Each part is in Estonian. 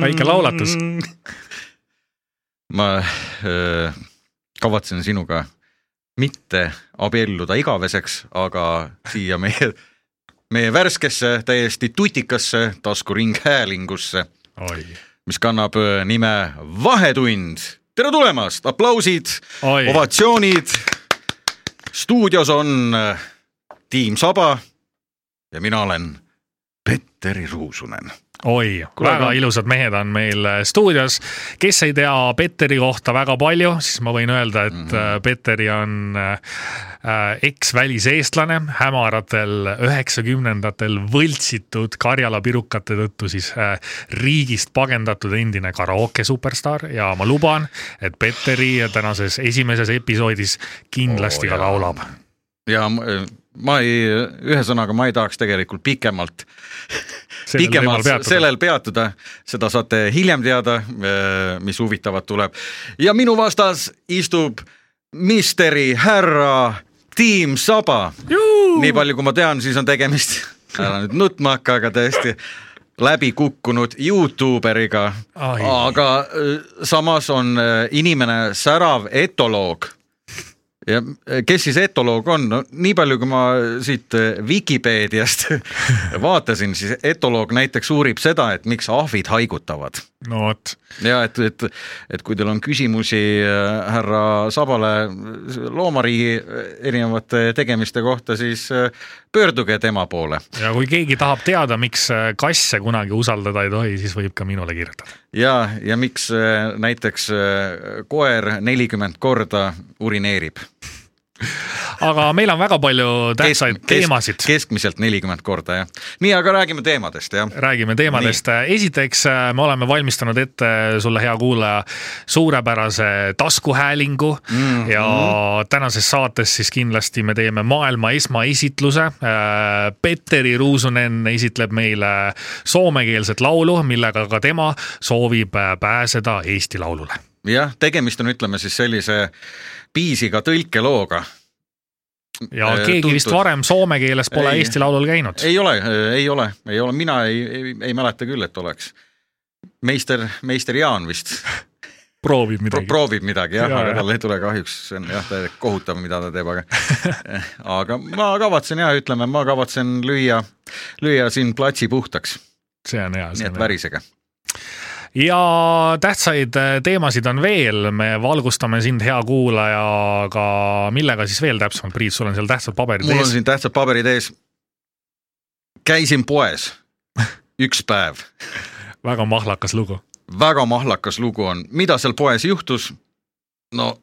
väike laulatus. ma äh, kavatsen sinuga mitte abielluda igaveseks, aga siia meie, meie värskesse, täiesti tutikasse taskuringhäälingusse, mis kannab nime Vahetund. tere tulemast, aplausid, ovatsioonid. stuudios on Tiim Saba ja mina olen Petteri Ruusunen. oi, väga ilusad mehed on meil äh, stuudios. kes ei tea Petteri kohta väga palju, siis ma võin öelda, et mm. -hmm. Petteri on äh, eks-väliseestlane, hämaratel üheksakümnendatel võltsitud Karjala pirukate tõttu siis riigist pagendatud endine karaoke superstaar ja ma luban, et Petteri tänases esimeses episoodis kindlasti Oo, ka laulab. ja ma, ei, ühesõnaga ma ei tahaks tegelikult pikemalt pikemalt sellel peatuda, seda saate hiljem teada, mis huvitavat tuleb. ja minu vastas istub misteri härra Tiim Saba. nii palju, kui ma tean, siis on tegemist, ära nüüd nutma hakka, aga tõesti läbi kukkunud Youtuberiga, aga samas on äh, inimene särav etoloog ja äh, kes siis etoloog on, no nii palju, kui ma siit äh, Vikipeediast vaatasin, siis etoloog näiteks uurib seda, et miks ahvid haigutavad no vot, ja et, et, et kui teil on küsimusi äh, härra Sabale loomariigi erinevate tegemiste kohta, siis pöörduge tema poole. ja kui keegi tahab teada, miks kasse kunagi usaldada ei tohi, siis võib ka minule kirjutada. ja, ja miks näiteks koer nelikümmend korda urineerib? Aga meil on väga palju tähtsaid Kesk- teemasid. keskmiselt nelikümmend korda, jah. nii, aga räägime teemadest, jah. räägime teemadest, esiteks äh, me oleme valmistanud ette sulle, hea kuulaja, suurepärase taskuhäälingu mm. -hmm. ja tänases saates siis kindlasti me teeme maailma esmaesitluse. Petteri Ruusunen esitleb meile soomekeelset laulu, millega ka tema soovib äh, pääseda Eesti Laulule. jah, tegemist on, ütleme siis sellise piisiga tõlkelooga. ja Äh, keegi vist tuntud. varem soome keeles pole Ei. Eesti Laulul käinud. ei ole, ei ole, ei ole, mina ei, ei, ei mäleta küll, et oleks. meister, meister Jaan vist proovib Pro, midagi. proovib midagi jah ja,, aga tal ei tule kahjuks, see on jah, täiesti kohutav, mida ta teeb, aga aga ma kavatsen ja ütleme, ma kavatsen lüüa, lüüa siin platsi puhtaks, see on hea, nii et värisege. Ja tähtsaid äh, teemasid on veel, me valgustame sind, hea kuulaja, aga millega siis veel täpsemalt, Priit, sul on seal tähtsad paberid mul on ees. siin tähtsad paberid ees. käisin poes üks päev väga mahlakas lugu. väga mahlakas lugu on, mida seal poes juhtus? no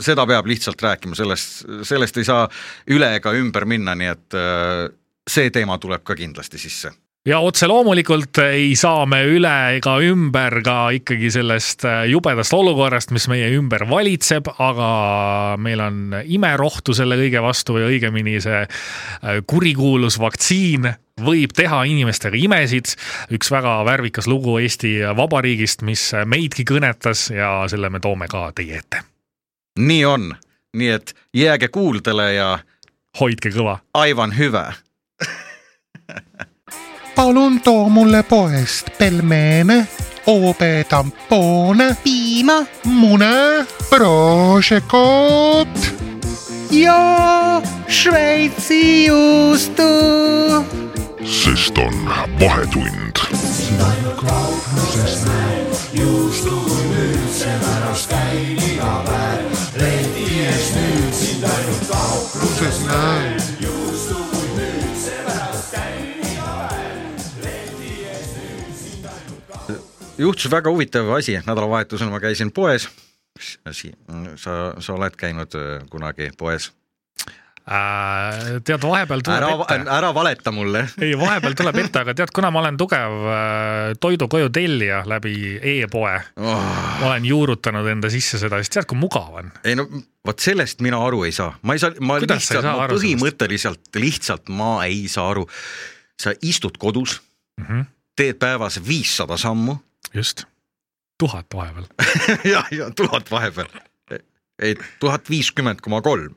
seda peab lihtsalt rääkima, sellest, sellest ei saa üle ega ümber minna, nii et äh, see teema tuleb ka kindlasti sisse ja otse loomulikult ei saa me üle ega ümber ka ikkagi sellest äh, jubedast olukorrast, mis meie ümber valitseb, aga meil on imerohtu selle kõige vastu või õigemini see äh, kurikuulus vaktsiin võib teha inimestega imesid. üks väga värvikas lugu Eesti Vabariigist, mis meidki kõnetas ja selle me toome ka teie ette. nii on, nii et jääge kuuldele ja hoidke kõva. aivan hüve palun too mulle poest pelmeene, hoobetampoone, piima, mune, proošekot ja Šveitsi juustu. sest on vahetund. siin on kaupluses näed, juustu üldse pärast käin iga päev, leti ees nüüd sind ainult kaupluses näen juhtus väga huvitav asi, nädalavahetusel ma käisin poes. asi, sa, sa oled käinud äh, kunagi poes? äh,. tead, vahepeal tuleb ära, ette. ära valeta mulle. ei, vahepeal tuleb ette, aga tead, kuna ma olen tugev äh, toidu koju tellija läbi e-poe oh., ma olen juurutanud enda sisse seda, siis tead, kui mugav on. ei no vot sellest mina aru ei saa, ma ei saa, ma Kuidas lihtsalt, ma põhimõtteliselt sellest? lihtsalt ma ei saa aru. sa istud kodus mm, -hmm. teed päevas viissada sammu. Just, tuhat vahepeal. Ja, ja tuhat vahepeal, ei tuhat viiskümmend koma kolm.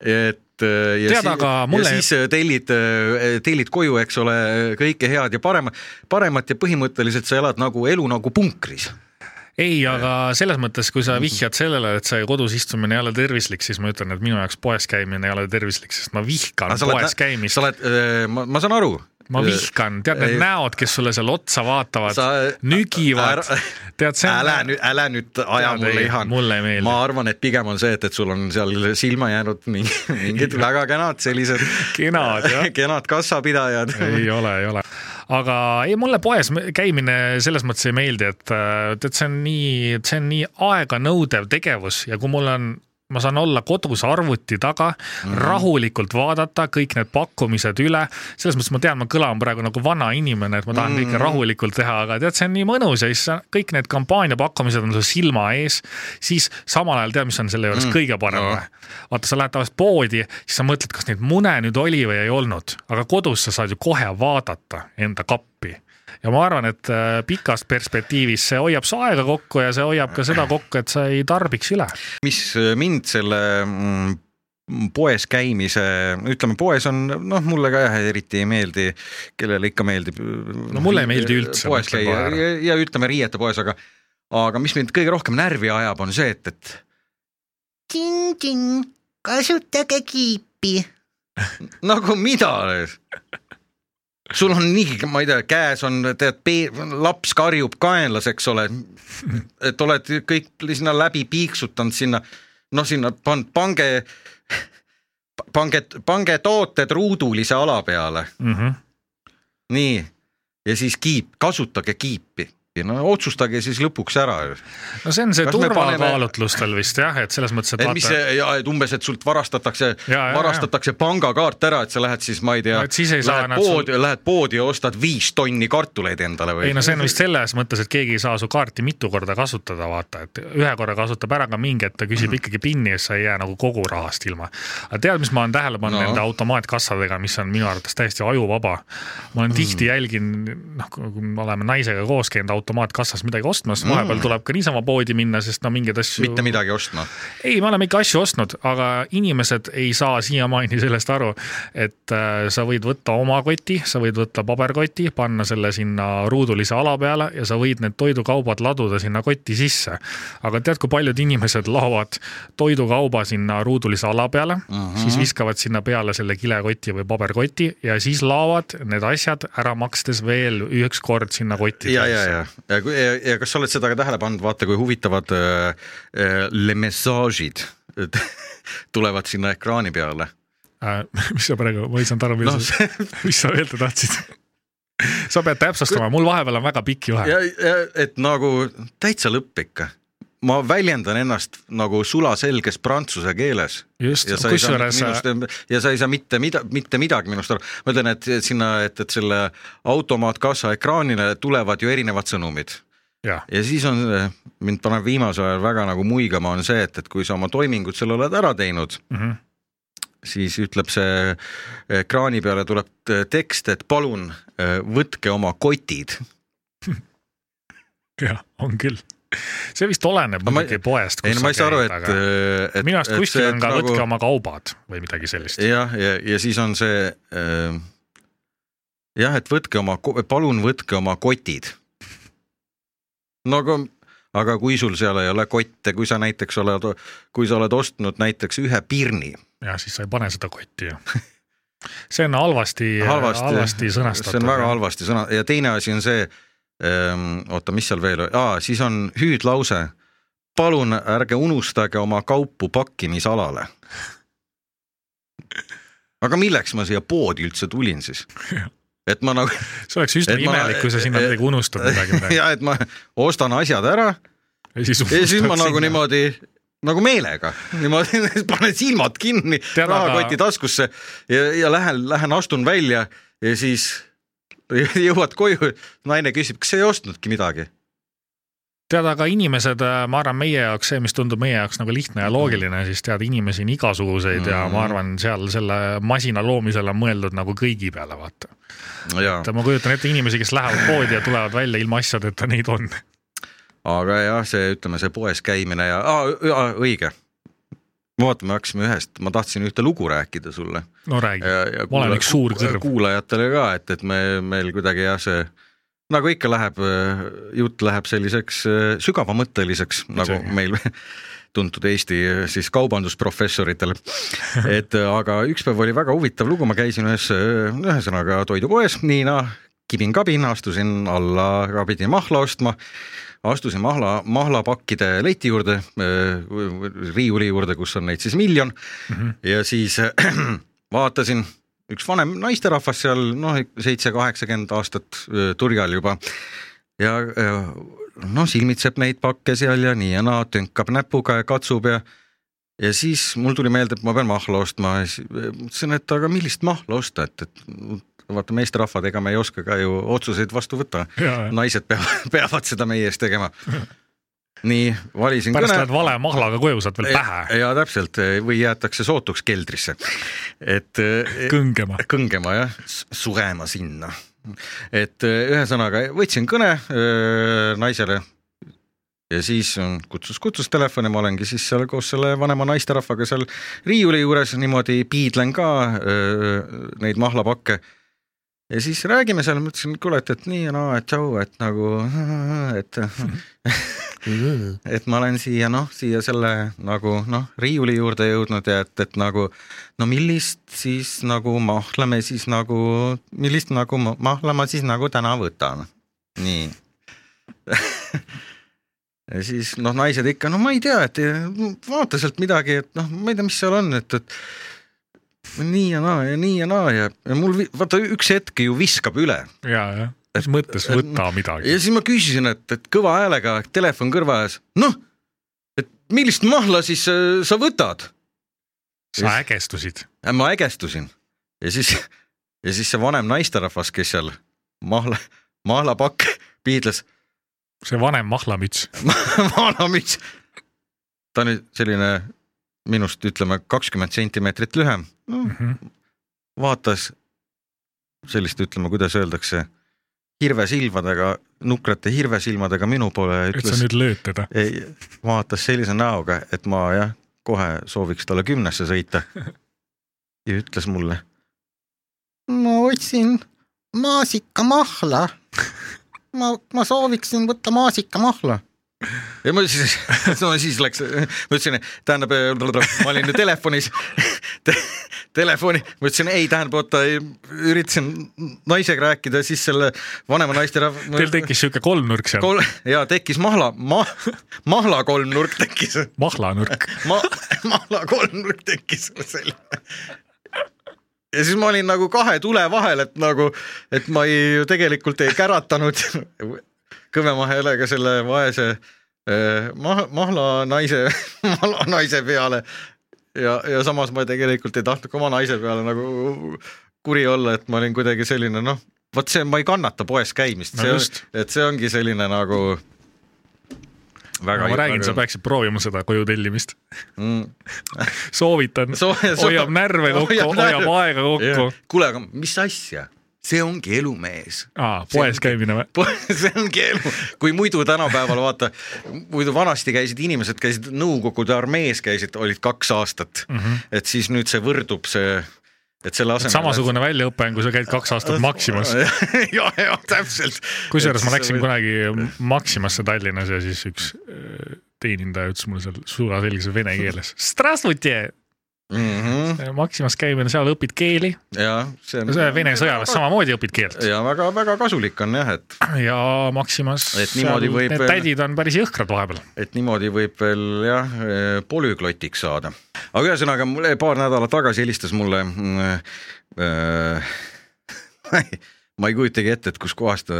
Et äh, ja, Tead, siis, mulle... ja siis äh, tellid, äh, tellid koju, eks ole, kõike head ja paremat, paremat ja põhimõtteliselt sa elad nagu elu nagu punkris. Ei, aga selles mõttes, kui sa vihjad sellele, et see kodus istumine ei ole tervislik, siis ma ütlen, et minu jaoks poes käimine ei ole tervislik, sest ma vihkan poes oled, käimist. sa oled, ma, ma saan aru, ma vihkan, tead need näod, kes sulle seal otsa vaatavad, nügivad. tead see on. ära nüüd, ära nüüd aja tead, mulle ihan. mulle ei meeldi. ma arvan, et pigem on see, et, et sul on seal silma jäänud mingi, mingid väga kenad sellised. kenad jah kenad kassapidajad. ei ole, ei ole aga ei, mulle poes käimine selles mõttes ei meeldi, et tead, see on nii, see on nii aeganõudev tegevus ja kui mul on ma saan olla kodus arvuti taga mm, -hmm. rahulikult vaadata kõik need pakkumised üle. selles mõttes ma tean, ma kõlan praegu nagu vana inimene, et ma tahan mm -hmm. kõike mhm. rahulikult teha, aga tead, see on nii mõnus ja siis kõik need kampaania pakkumised on su silma ees. siis samal ajal tead, mis on selle juures mm -hmm. kõige parem või no.? vaata, sa lähed tavaliselt poodi, siis sa mõtled, kas neid mune nüüd oli või ei olnud, aga kodus sa saad ju kohe vaadata enda kappi ja ma arvan, et äh, pikas perspektiivis see hoiab su aega kokku ja see hoiab ka seda kokku, et sa ei tarbiks üle. mis äh, mind selle mm, poes käimise, ütleme, poes on noh, mulle ka jah, eriti ei meeldi, kellele ikka meeldib. no mulle ei meeldi üldse. poes käia ja, ja ütleme riiete poes, aga, aga mis mind kõige rohkem närvi ajab, on see, et, et. ting-ting, kasutage kiipi nagu mida? Sul on nii, ma ei tea, käes on, tead, laps karjub kaenlas, eks ole. et oled kõik sinna läbi piiksutanud sinna, noh, sinna pannud, pange, pange, pange tooted ruudulise ala peale mm. -hmm. nii, ja siis kiip, kasutage kiipi äkki, no otsustage siis lõpuks ära. no see on see turvakaalutlustel paneme... vist jah, et selles mõttes, et, et vaata. mis see ja et umbes, et sult varastatakse, varastatakse pangakaart ära, et sa lähed siis, ma ei tea no,, lähed poodi sul..., lähed poodi ja ostad viis tonni kartuleid endale või? ei no see on vist selles mõttes, et keegi ei saa su kaarti mitu korda kasutada, vaata, et ühe korra kasutab ära ka mingi, et ta küsib mm -hmm. ikkagi pinni ja siis sa ei jää nagu kogu rahast ilma. aga tead, mis ma olen tähele pannud no. nende automaatkassadega, mis on minu arvates täiesti ajuvaba. ma olen mm -hmm. tihti jälgin, noh, kui me oleme naisega koos käinud automaatkassas midagi ostmas mm., vahepeal tuleb ka niisama poodi minna, sest no mingeid asju. mitte midagi ostma? ei, me oleme ikka asju ostnud, aga inimesed ei saa siiamaani sellest aru, et äh, sa võid võtta oma koti, sa võid võtta paberkoti, panna selle sinna ruudulise ala peale ja sa võid need toidukaubad laduda sinna kotti sisse. aga tead, kui paljud inimesed laovad toidukauba sinna ruudulise ala peale mm, -hmm. siis viskavad sinna peale selle kilekoti või paberkoti ja siis laovad need asjad ära makstes veel üks kord sinna kotti. ja, ja, ja, ja, ja, ja kas sa oled seda ka tähele pannud, vaata kui huvitavad äh, äh, le message'id tulevad sinna ekraani peale äh,. mis sa praegu, ma ei saanud aru, mis no, sa, mis sa öelda tahtsid sa pead täpsustama, mul vahepeal on väga pikk juhe. et nagu täitsa lõpp ikka ma väljendan ennast nagu sulaselges prantsuse keeles. just, kusjuures. ja sa ei saa mitte mida, mitte midagi minust aru, ma ütlen, et sinna, et, et selle automaatkassa ekraanile tulevad ju erinevad sõnumid. ja siis on, mind paneb viimasel ajal väga nagu muigama, on see, et, et kui sa oma toimingud seal oled ära teinud mm, -hmm. siis ütleb see ekraani peale tuleb tekst, et palun võtke oma kotid jah, on küll see vist oleneb muidugi poest, kus ei, no, sa käid, aga et, minu arust kuskil on ka nagu... võtke oma kaubad või midagi sellist. jah, ja, ja, ja siis on see äh, jah, et võtke oma, palun võtke oma kotid. no aga, aga kui sul seal ei ole kotte, kui sa näiteks oled, kui sa oled ostnud näiteks ühe pirni. jah, siis sa ei pane seda kotti ju see on halvasti, halvasti, halvasti sõnastatud. see on väga halvasti sõna ja teine asi on see Ehm, oota, mis seal veel, aa, siis on hüüdlause. palun ärge unustage oma kaupu pakkimisalale. aga milleks ma siia poodi üldse tulin siis? et ma nagu. see oleks üsna imelik, kui sa sinna midagi unustad midagi. ja et ma ostan asjad ära. ja siis, ja siis ma nagu niimoodi nagu meelega, niimoodi panen silmad kinni, rahakoti taskusse ja, ja lähen, lähen astun välja ja siis jõuad koju, naine küsib, kas ei ostnudki midagi tead, aga inimesed, ma arvan, meie jaoks see, mis tundub meie jaoks nagu lihtne ja loogiline, siis tead, inimesi on igasuguseid mm -hmm. ja ma arvan, seal selle masina loomisel on mõeldud nagu kõigi peale, vaata. et ma kujutan ette inimesi, kes lähevad poodi ja tulevad välja ilma asjadeta, neid on aga jah, see, ütleme see poes käimine ja õige. Vaata, me hakkasime ühest, ma tahtsin ühte lugu rääkida sulle. no räägi, ma olen üks suur kõrv. kuulajatele ka, et, et me, meil kuidagi jah, see nagu ikka läheb, jutt läheb selliseks sügavamõtteliseks, nagu meil tuntud Eesti siis kaubandusprofessoritel. et aga üks päev oli väga huvitav lugu, ma käisin ühes, ühesõnaga toidupoes, Niina kibin-kabin, astusin alla, pidin mahla ostma astusin mahla, mahlapakkide leti juurde, äh, riiuli juurde, kus on neid siis miljon. Mm -hmm. ja siis äh, vaatasin, üks vanem naisterahvas seal noh, seitse-kaheksakümmend aastat äh, turjal juba. Ja noh, silmitseb neid pakke seal ja nii ja naa, tünkab näpuga ja katsub ja ja siis mul tuli meelde, et ma pean mahla ostma. Ja siis mõtlesin, et aga millist mahla osta, et, et vaata meesterahvad, ega me ei oska ka ju otsuseid vastu võtta. naised peavad, peavad seda meie eest tegema. nii, valisin pärast kõne. lähed vale mahlaga koju, saad veel pähe. ja täpselt või jäetakse sootuks keldrisse, et. kõngema. kõngema jah, surema sinna. et ühesõnaga võtsin kõne öö, naisele ja siis kutsus, kutsus telefoni, ma olengi siis seal koos selle vanema naisterahvaga seal riiuli juures niimoodi piidlen ka öö, neid mahlapakke ja siis räägime seal, ma ütlesin, kuule, et, et nii ja naa, et tšau, et nagu, et et ma olen siia noh, siia selle nagu noh, riiuli juurde jõudnud ja et, et nagu no millist siis nagu mahla me siis nagu, millist nagu mahla ma siis nagu täna võtan, nii. Ja siis noh, naised ikka, no ma ei tea, et vaata sealt midagi, et noh, ma ei tea, mis seal on, et, et nii ja naa ja nii ja naa ja, ja mul vaata üks hetk ju viskab üle. ja, jah, mõttes võta midagi. ja siis ma küsisin, et, et kõva häälega, telefon kõrva ees, noh, et millist mahla siis äh, sa võtad? sa ägestusid? ma ägestusin ja siis, ja siis see vanem naisterahvas, kes seal mahla, mahlapakk piidles. see vanem mahlamüts mahlamüts, ta on selline minust ütleme kakskümmend sentimeetrit lühem no, mm. -hmm. vaatas sellist, ütleme, kuidas öeldakse, hirvesilmadega, nukrate hirvesilmadega minu poole ja ütles. et sa nüüd lööd teda? ei, vaatas sellise näoga, et ma jah, kohe sooviks talle kümnesse sõita. ja ütles mulle. ma otsin maasikamahla. ma, ma sooviksin võtta maasikamahla ja ma siis, no siis läks, ma ütlesin, tähendab, ma olin telefonis te,, telefoni, ma ütlesin ei, tähendab, oota, üritasin naisega rääkida, siis selle vanema naisterahva. Teil tekkis sihuke kolmnurk seal Kol,? ja tekkis mahla ma,, mahla kolmnurk tekkis. mahlanurk ma,. mahla kolmnurk tekkis selline ja siis ma olin nagu kahe tule vahel, et nagu, et ma ei, tegelikult ei käratanud kõvema häälega selle vaese eh, mah-, mahla naise, mahla naise peale. ja, ja samas ma tegelikult ei tahtnud ka oma naise peale nagu kuri olla, et ma olin kuidagi selline noh, vot see, ma ei kannata poes käimist. No, see, et see ongi selline nagu väga no, ma räägin, sa peaksid proovima seda koju tellimist. Mm. soovitan. So, hoiab närve kokku, hoiab aega kokku. kuule, aga mis asja see ongi elu, mees. aa, poes käimine või? see ongi elu, kui muidu tänapäeval vaata, muidu vanasti käisid inimesed, käisid Nõukogude armees käisid, olid kaks aastat mm, -hmm. et siis nüüd see võrdub see et selle asemel. samasugune väljaõpe on, kui sa käid kaks aastat Maximas ja, ja täpselt. kusjuures ma läksin kunagi Maximasse Tallinnas ja siis üks äh, teenindaja ütles mulle seal suvaselges vene keeles. Mm -hmm. Maximas käimine, seal õpid keeli. ja see on. Vene sõjaväes samamoodi õpid keelt. ja väga-väga kasulik on jah, et. ja Maximas. et niimoodi võib. Need tädid on päris jõhkrad vahepeal. et niimoodi võib veel jah, polüglottiks saada. aga ühesõnaga mulle paar nädalat tagasi helistas mulle äh,. Äh, ma ei kujutagi ette, et kuskohast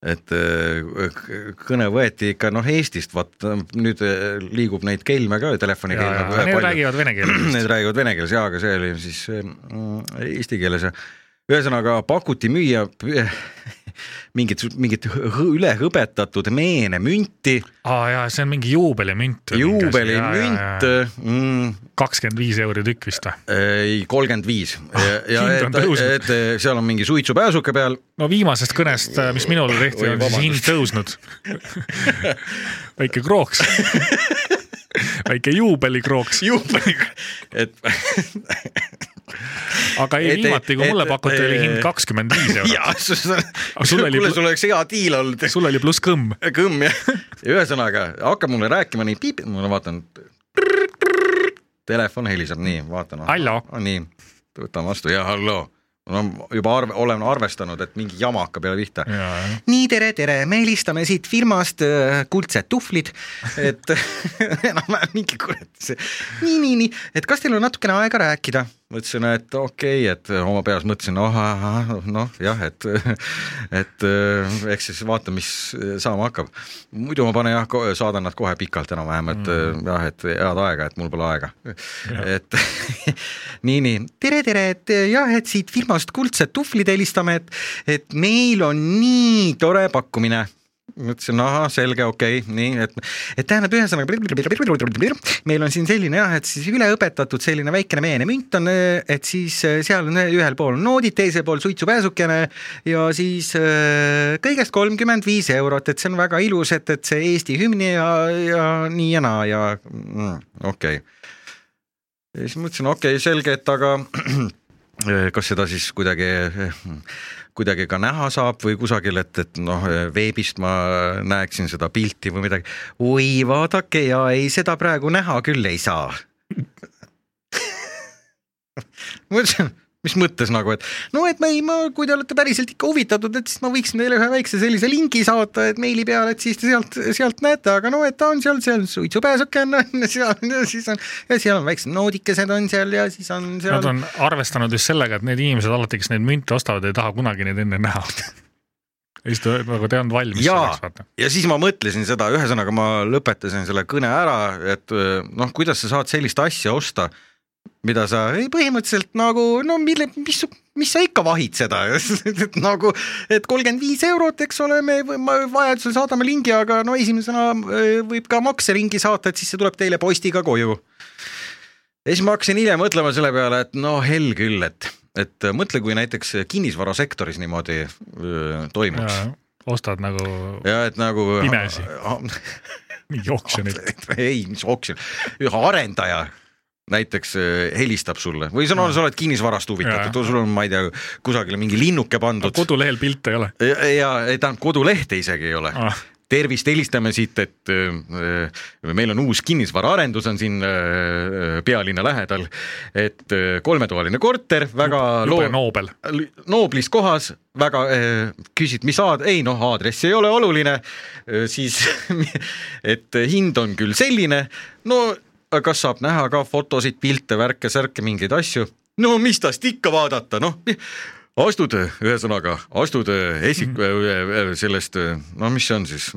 et äh, kõne võeti ikka noh Eestist, vaat nüüd äh, liigub neid kelme ka telefonikelme. Need räägivad vene keeles. Need räägivad vene keeles jaa, aga see oli siis äh, eesti keeles ja ühesõnaga pakuti müüa mingit, mingit ülehõbetatud meenemünti. aa jaa, see on mingi juubelimünt. juubelimünt. Mm. kakskümmend viis euri tükk vist või? ei, kolmkümmend viis. ja et, et seal on mingi suitsupääsuke peal. no viimasest kõnest, mis minule tehti, on siis hind tõusnud väike krooks väike juubelikrooks. juubeli, et aga ei, viimati, kui mulle pakuti, oli hind kakskümmend viis eurot. kuule, sul oleks hea diil olnud. sul oli pluss kõmm. kõmm jah, ühesõnaga hakkab mulle rääkima nii piip, ma vaatan. Telefon heliseb, nii vaatan. nii, võtan vastu ja halloo no juba arve, olen arvestanud, et mingi jama hakkab jälle pihta. nii, tere, tere, me helistame siit firmast äh, Kuldsed tuhvlid, et enam-vähem mingi kurat, nii, nii, nii, et kas teil on natukene aega rääkida? Mõtlesin, et okei okay,, et oma peas mõtlesin, noh, noh jah, et, et äh, eks siis vaata, mis saama hakkab. muidu ma panen jah, saadan nad kohe pikalt enam-vähem, et mm. jah, et head aega, et mul pole aega. et nii, nii, tere, tere, et jah, et siit firmast Kuldsed tuhvlid helistame, et, et meil on nii tore pakkumine mõtlesin, ahah, selge, okei okay,, nii, et, et tähendab, ühesõnaga meil on siin selline jah, et siis üleõpetatud selline väikene meenemünt on, et siis äh, seal on ühel pool noodid, teisel pool suitsupääsukene ja siis äh, kõigest kolmkümmend viis eurot, et see on väga ilus, et, et see Eesti hümni ja, ja nii ja naa ja mm, okei okay. ja siis mõtlesin, okei okay,, selge, et aga kas seda siis kuidagi kuidagi ka näha saab või kusagil, et, et noh, veebist ma näeksin seda pilti või midagi. oi, vaadake ja ei, seda praegu näha küll ei saa mõtlesin, mis mõttes nagu, et no et ma ei, ma, kui te olete päriselt ikka huvitatud, et siis ma võiksin teile ühe väikse sellise lingi saata, et meili peale, et siis te sealt, sealt näete, aga no et ta on seal, seal suitsupääsuke on seal ja siis on, ja seal on väiksed noodikesed on seal ja siis on seal. Nad on arvestanud just sellega, et need inimesed alati, kes neid münte ostavad, ei taha kunagi neid enne näha ja siis ta nagu ei olnud valmis selleks, vaata. ja siis ma mõtlesin seda, ühesõnaga ma lõpetasin selle kõne ära, et noh, kuidas sa saad sellist asja osta mida sa ei, põhimõtteliselt nagu no mille, mis, mis sa ikka vahid seda et nagu, et kolmkümmend viis eurot, eks ole, me vajadusel saadame lingi, aga no esimesena äh, võib ka makseringi saata, et siis see tuleb teile postiga koju. ja siis ma hakkasin hiljem mõtlema selle peale, et no hell küll, et, et mõtle, kui näiteks kinnisvarasektoris niimoodi öö, toimuks. ostad nagu. ja et nagu. pimesi mingi oksjonil. ei, mis oksjon, ühe arendaja näiteks äh, helistab sulle. Või sa, no, sa oled kinnisvarast huvitatud, sul on, ma ei tea, kusagile mingi linnuke pandud. kodulehel pilte ei ole. ja, ja tähendab kodulehte isegi ei ole. Ah. Tervist, helistame siit, et äh, meil on uus kinnisvaraarendus on siin äh, pealinna lähedal, et kolmetoaline korter, väga jube noobel. nooblis kohas, väga küsid, mis aad-, ei noh, aadress ei ole oluline. Siis et hind on küll selline, no kas saab näha ka fotosid, pilte, värke-särke, mingeid asju? no mis tast ikka vaadata, noh astud, ühesõnaga astud esik- mm., sellest, no mis see on siis,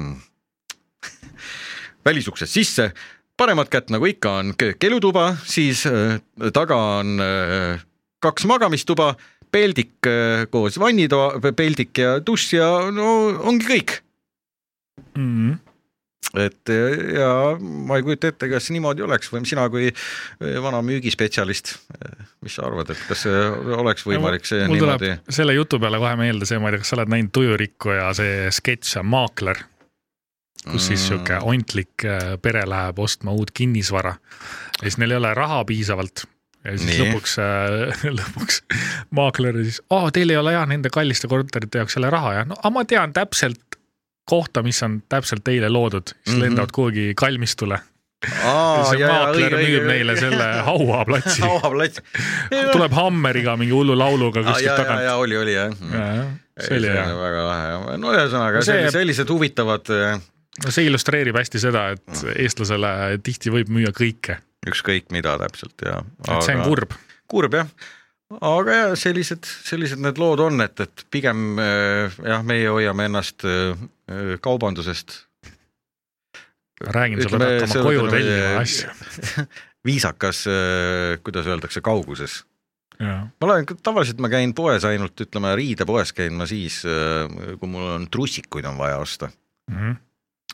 välisuksest sisse, paremat kätt nagu ikka on kelutuba, siis taga on kaks magamistuba, peldik koos vannitoa, peldik ja dušš ja no ongi kõik mm. -hmm et ja ma ei kujuta ette, kas niimoodi oleks või sina kui eh, vana müügispetsialist, eh, mis sa arvad, et kas oleks võimalik see mul niimoodi? selle jutu peale kohe meelde see, ma ei tea, kas sa oled näinud Tujurikkuja see sketš Maakler, kus mm. siis sihuke ontlik eh, pere läheb ostma uut kinnisvara ja siis neil ei ole raha piisavalt ja siis Nii. lõpuks äh,, lõpuks maakler siis, aa, teil ei ole jah nende kalliste korterite jaoks jälle raha ja no aga ma tean täpselt kohta, mis on täpselt teile loodud, siis mm -hmm. lendavad kuhugi kalmistule Aa, see maakler müüb neile selle hauaplatsi hauaplats tuleb hammeriga mingi hullu lauluga kuskilt tagant. ja oli, oli jah ja,. see oli hea. väga lahe, no ühesõnaga see, sellised huvitavad. Äh, no see illustreerib hästi seda, et eestlasele tihti võib müüa kõike. ükskõik mida täpselt ja. et see on kurb. kurb jah aga jah, sellised, sellised need lood on, et, et pigem äh, jah, meie hoiame ennast äh, kaubandusest. räägin sulle, et hakkama koju tellima asju. viisakas, kuidas öeldakse, kauguses. ma olen, tavaliselt ma käin poes ainult, ütleme riidepoes käin ma siis, kui mul on trussikuid on vaja osta mm. -hmm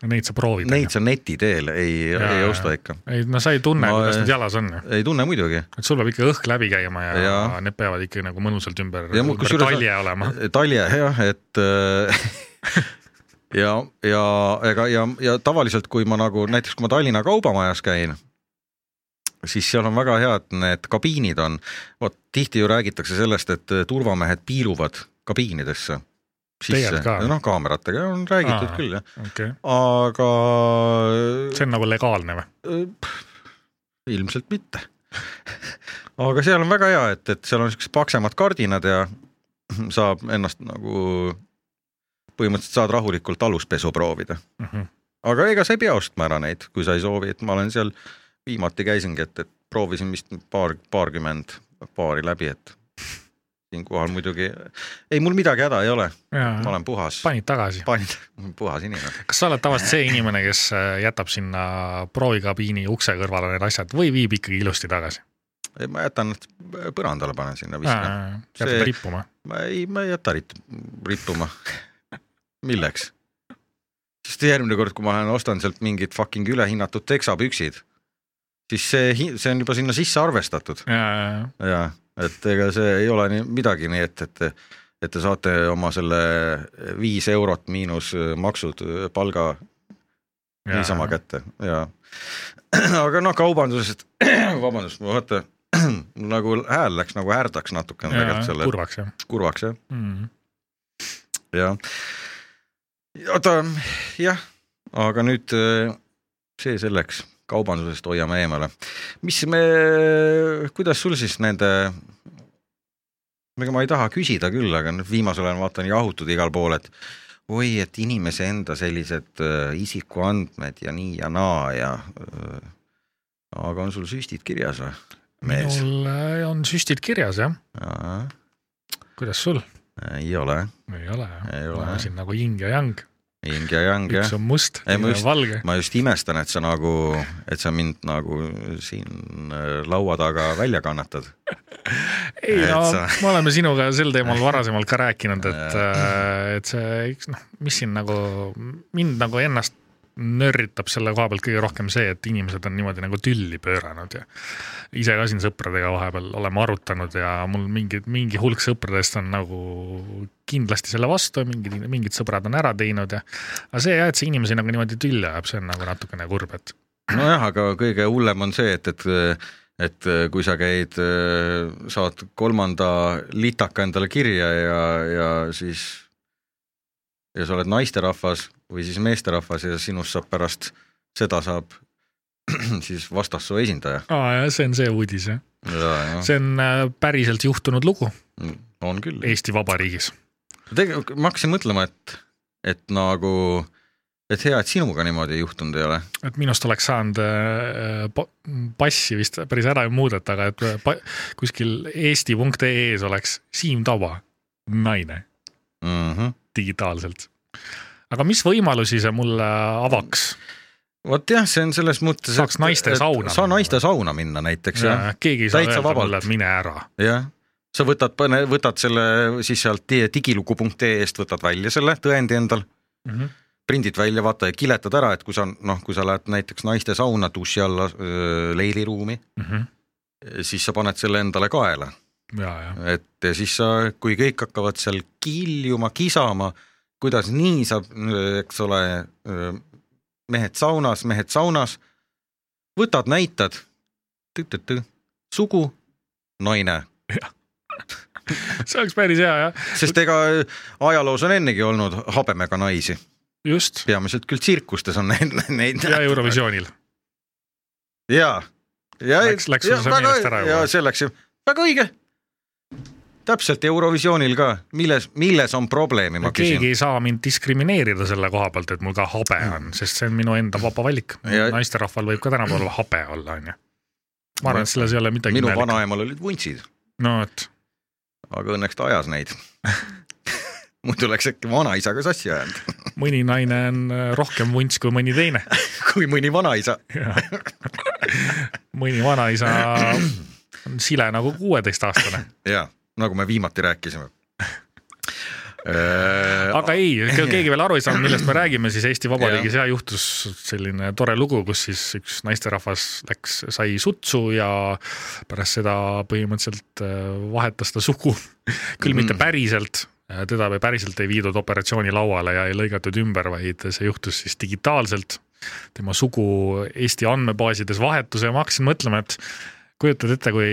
Neid sa proovid? Neid sa neti teel ei, ei osta ikka. ei, no sa ei tunne, kuidas need jalas on ei tunne muidugi. et sul peab ikka õhk läbi käima ja, ja. need peavad ikka nagu mõnusalt ümber, ümber talje olema. talje jah, et äh, ja, ja ega ja, ja tavaliselt, kui ma nagu näiteks, kui ma Tallinna Kaubamajas käin, siis seal on väga head need kabiinid on, vot tihti ju räägitakse sellest, et turvamehed piiluvad kabiinidesse sisse, noh kaameratega on räägitud Aa, küll jah okay., aga. see on nagu legaalne või? ilmselt mitte aga seal on väga hea, et, et seal on siuksed paksemad kardinad ja saab ennast nagu, põhimõtteliselt saad rahulikult aluspesu proovida mm. -hmm. aga ega sa ei pea ostma ära neid, kui sa ei soovi, et ma olen seal viimati käisingi, et, et proovisin vist paar, paarkümmend paari läbi, et siinkohal muidugi, ei mul midagi häda ei ole, ma olen puhas. panid tagasi? panin, puhas inimene. kas sa oled tavaliselt see inimene, kes äh, jätab sinna proovikabiini ukse kõrvale need asjad või viib ikkagi ilusti tagasi? ei, ma jätan nad põrandale, panen sinna, viskan. jätad rippuma? ma ei, ma ei jäta rippuma milleks? sest järgmine kord, kui ma lähen ostan sealt mingid fucking ülehinnatud teksapüksid, siis see, see on juba sinna sisse arvestatud. ja, ja, ja. ja et ega see ei ole nii midagi, nii et, et et te saate oma selle viis eurot miinus maksud palga ja, niisama kätte ja aga noh, kaubandusest, vabandust, ma vaata nagu hääl läks nagu härdaks natukene tegelikult selle. kurvaks jah. kurvaks jah mm. -hmm. ja, oota jah, aga nüüd see selleks kaubandusest hoiame eemale. mis me, kuidas sul siis nende, ega ma ei taha küsida küll, aga nüüd viimasel ajal vaatan jahutud igal pool, et oi, et inimese enda sellised äh, isikuandmed ja nii ja naa ja äh,. aga on sul süstid kirjas või? minul äh, on süstid kirjas jah ja.. kuidas sul? ei ole. ei ole jah, ma olen siin nagu yin ja yang yin ja yang jah. üks on must, teine on valge. ma just imestan, et sa nagu, et sa mind nagu siin äh, laua taga välja kannatad ei no sa... me oleme sinuga sel teemal varasemalt ka rääkinud, et, äh, et see, noh, mis siin nagu mind nagu ennast nörritab selle koha pealt kõige rohkem see, et inimesed on niimoodi nagu tülli pööranud ja ise ka siin sõpradega vahepeal oleme arutanud ja mul mingi, mingi hulk sõpradest on nagu kindlasti selle vastu, mingid, mingid sõbrad on ära teinud ja aga see jah, et see inimesi nagu niimoodi tülli ajab, see on nagu natukene kurb, et. nojah, aga kõige hullem on see, et, et et kui sa käid, saad kolmanda litaka endale kirja ja, ja siis ja sa oled naisterahvas või siis meesterahvas ja sinust saab pärast seda saab siis vastassoo esindaja. aa jah, see on see uudis jah ja,. see on äh, päriselt juhtunud lugu. Mm, on küll. Eesti Vabariigis. tegelikult ma hakkasin mõtlema, et, et nagu, et hea, et sinuga niimoodi juhtunud ei ole. et minust oleks saanud äh, passi vist päris ära ei muudeta, aga et pa, kuskil eesti.ee-s oleks Siim Taba, naine mm. -hmm. Digitaalselt aga mis võimalusi see mulle avaks? vot jah, see on selles mõttes. saaks naiste sauna. saa naiste sauna minna näiteks ja, jah. keegi ei saa öelda mulle, et mine ära. jah, sa võtad, võtad selle siis sealt digilugu.ee-st võtad välja selle tõendi endal mm. -hmm prindid välja, vaata ja kiletad ära, et kui sa noh, kui sa lähed näiteks naiste sauna duši alla leiliruumi mm, -hmm. siis sa paned selle endale kaela. Et ja siis sa, kui kõik hakkavad seal kiljuma, kisama kuidas nii saab, eks ole, mehed saunas, mehed saunas, võtad, näitad, sugu, naine. see oleks päris hea, jah. sest ega ajaloos on ennegi olnud habemega naisi. just. peamiselt küll tsirkustes on neid, neid. ja Eurovisioonil. ja, ja. Läks, läks sul see meelest ära juba? see läks ju, väga õige täpselt Eurovisioonil ka, milles, milles on probleemi, ma keegi küsin. ei saa mind diskrimineerida selle koha pealt, et mul ka habe on, sest see on minu enda vaba valik. naisterahval võib ka tänapäeval habe olla, onju. ma arvan, et selles ei ole midagi minu vanaemal olid vuntsid. no vot. aga õnneks ta ajas neid muidu läks äkki vanaisaga sassi ajanud mõni naine on rohkem vunts kui mõni teine kui mõni vanaisa mõni vanaisa on sile nagu kuueteistaastane. ja, nagu me viimati rääkisime Äh, aga ei, keegi veel aru ei saanud, millest me räägime, siis Eesti Vabariigis ja juhtus selline tore lugu, kus siis üks naisterahvas läks, sai sutsu ja pärast seda põhimõtteliselt äh, vahetas ta sugu. küll mitte mm. päriselt, äh, teda päriselt ei viidud operatsioonilauale ja ei lõigatud ümber, vaid see juhtus siis digitaalselt. tema sugu Eesti andmebaasides vahetus ja ma hakkasin mõtlema, et kujutad ette, kui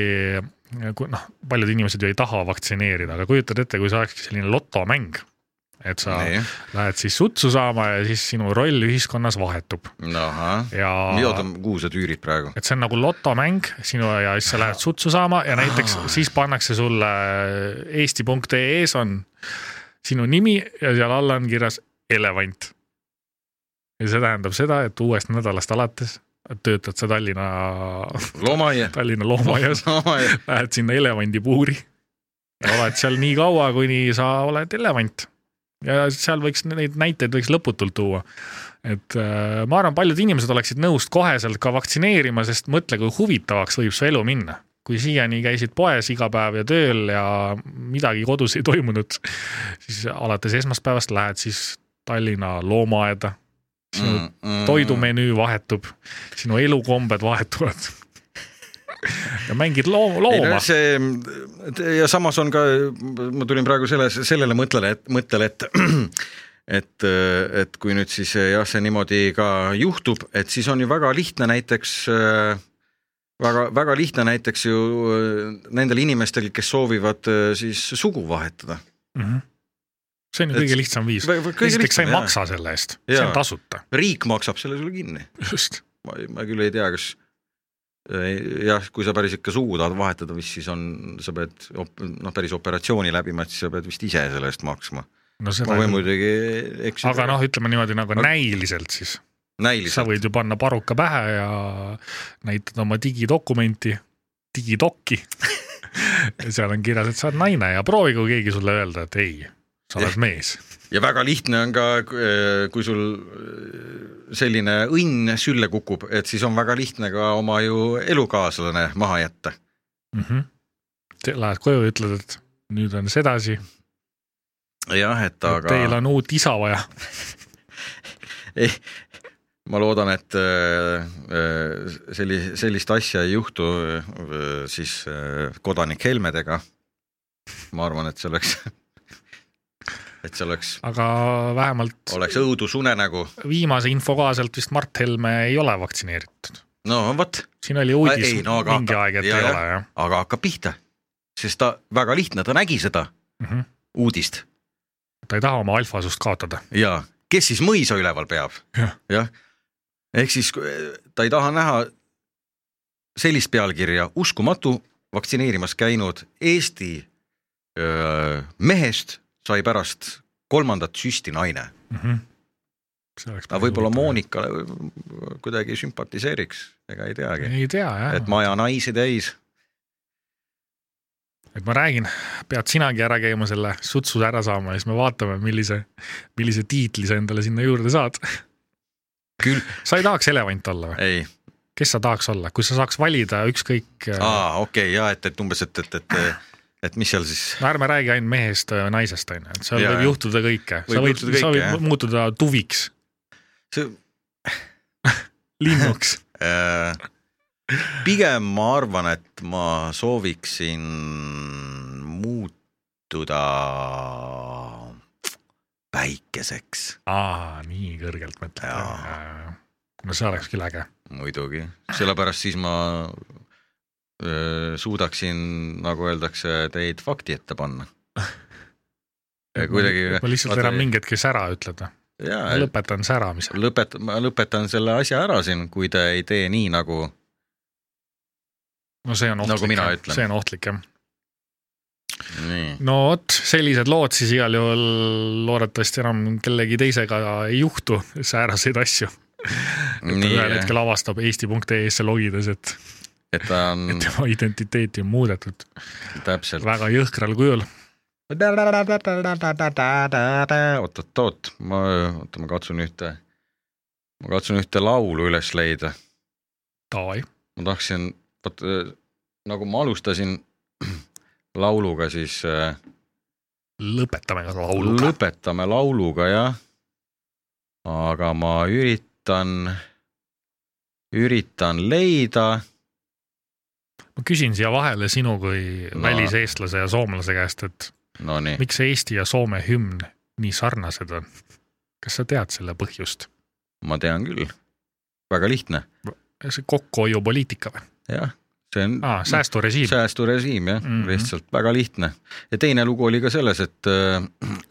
noh, paljud inimesed ju ei taha vaktsineerida, aga kujutad ette, kui see olekski selline lotomäng. et sa nee. lähed siis sutsu saama ja siis sinu roll ühiskonnas vahetub. ja mida kuhu sa tüürid praegu? et see on nagu lotomäng sinu ja siis sa lähed sutsu saama ja näiteks Aa. siis pannakse sulle eesti.ee-s on sinu nimi ja seal all on kirjas elevant. ja see tähendab seda, et uuest nädalast alates töötad sa Tallinna loomaaia, Tallinna loomaaias. Lähed sinna elevandipuuri. Oled seal nii kaua, kuni sa oled elevant. ja seal võiks neid näiteid võiks lõputult tuua. et äh, ma arvan, paljud inimesed oleksid nõus koheselt ka vaktsineerima, sest mõtle, kui huvitavaks võib su elu minna. Kui siiani käisid poes iga päev ja tööl ja midagi kodus ei toimunud, siis alates esmaspäevast lähed siis Tallinna loomaaeda sinu mm, mm, toidumenüü vahetub, sinu elukombed vahetuvad ja mängid loo-, looma. see ja samas on ka, ma tulin praegu selles, sellele mõttele, et mõttele, et et, et kui nüüd siis jah, see niimoodi ka juhtub, et siis on ju väga lihtne näiteks väga, väga lihtne näiteks ju nendel inimestel, kes soovivad siis sugu vahetada mm. -hmm see on ju kõige lihtsam viis. esiteks sa ei jah. maksa selle eest, see on tasuta. riik maksab selle sulle kinni. just. ma, ma küll ei tea, kas jah, kui sa päris ikka sugu tahad vahetada, mis siis on, sa pead noh, päris operatsiooni läbima, et siis sa pead vist ise selle eest maksma no,. ma võin muidugi eksida. aga noh, ütleme niimoodi nagu no, näiliselt siis. sa võid ju panna paruka pähe ja näitad oma digidokumenti, digidokki seal on kirjas, et sa oled naine ja proovigu keegi sulle öelda, et ei sa oled mees. ja väga lihtne on ka, kui sul selline õnn sülle kukub, et siis on väga lihtne ka oma ju elukaaslane maha jätta mm. -hmm. Lähed koju ja ütled, et nüüd on sedasi. jah, et aga. Teil on uut isa vaja ei, ma loodan, et selli-, sellist asja ei juhtu siis kodanik Helmedega. ma arvan, et see oleks et see oleks. aga vähemalt. oleks õudusunenägu. viimase info kohaselt vist Mart Helme ei ole vaktsineeritud. no vot. siin oli uudis ei, no, mingi hakka, aeg, et ja, ei ole jah. aga hakkab pihta, sest ta väga lihtne, ta nägi seda mm -hmm. uudist. ta ei taha oma alfasust kaotada. ja, kes siis mõisa üleval peab ja.? jah, ehk siis ta ei taha näha sellist pealkirja, uskumatu, vaktsineerimas käinud Eesti öö, mehest sai pärast kolmandat süsti naine mm. -hmm. aga võib-olla Monikale kuidagi sümpatiseeriks, ega ei teagi. ei tea jah. et maja naisi täis. et ma räägin, pead sinagi ära käima selle sutsu ära saama ja siis me vaatame, millise, millise tiitli sa endale sinna juurde saad. küll. sa ei tahaks elevant olla või? ei kes sa tahaks olla, kui sa saaks valida ükskõik. aa, okei okay,, ja et, et umbes, et, et, et et mis seal siis? no ärme räägi ainult mehest ja naisest, on ju, et seal ja, võib juhtuda kõike, sa võid, sa võid jah. muutuda tuviks see linnuks äh, pigem ma arvan, et ma sooviksin muutuda päikeseks. aa, nii kõrgelt mõtled? no see oleks küll äge. muidugi, sellepärast siis ma suudaksin, nagu öeldakse, teid fakti ette panna kuidagi. ma lihtsalt enam mingi hetk sära ütled või? ma lõpetan säramise. lõpet-, ma lõpetan selle asja ära siin, kui te ei tee nii, nagu. no see on ohtlik nagu, see on ohtlik jah. no vot, sellised lood siis igal juhul loodetavasti enam kellegi teisega ei juhtu sääraseid asju. ühel hetkel avastab eesti.ee-sse logides, et et ta on et tema identiteeti on muudetud täpselt väga jõhkral kujul oot-oot-oot, ma, oota, ma katsun ühte, ma katsun ühte laulu üles leida. Davai. ma tahtsin, vot nagu ma alustasin lauluga, siis. äh, lõpetame ka lauluga. lõpetame lauluga, jah. aga ma üritan, üritan leida. Ma küsin siia vahele sinu kui no. väliseestlase ja soomlase käest, et no, nii. miks Eesti ja Soome hümn nii sarnased on? kas sa tead selle põhjust? ma tean küll, väga lihtne. see kokkuhoiupoliitika või? jah, see on ah, säästurežiim. säästurežiim jah mm, -hmm. lihtsalt väga lihtne. ja teine lugu oli ka selles, et äh,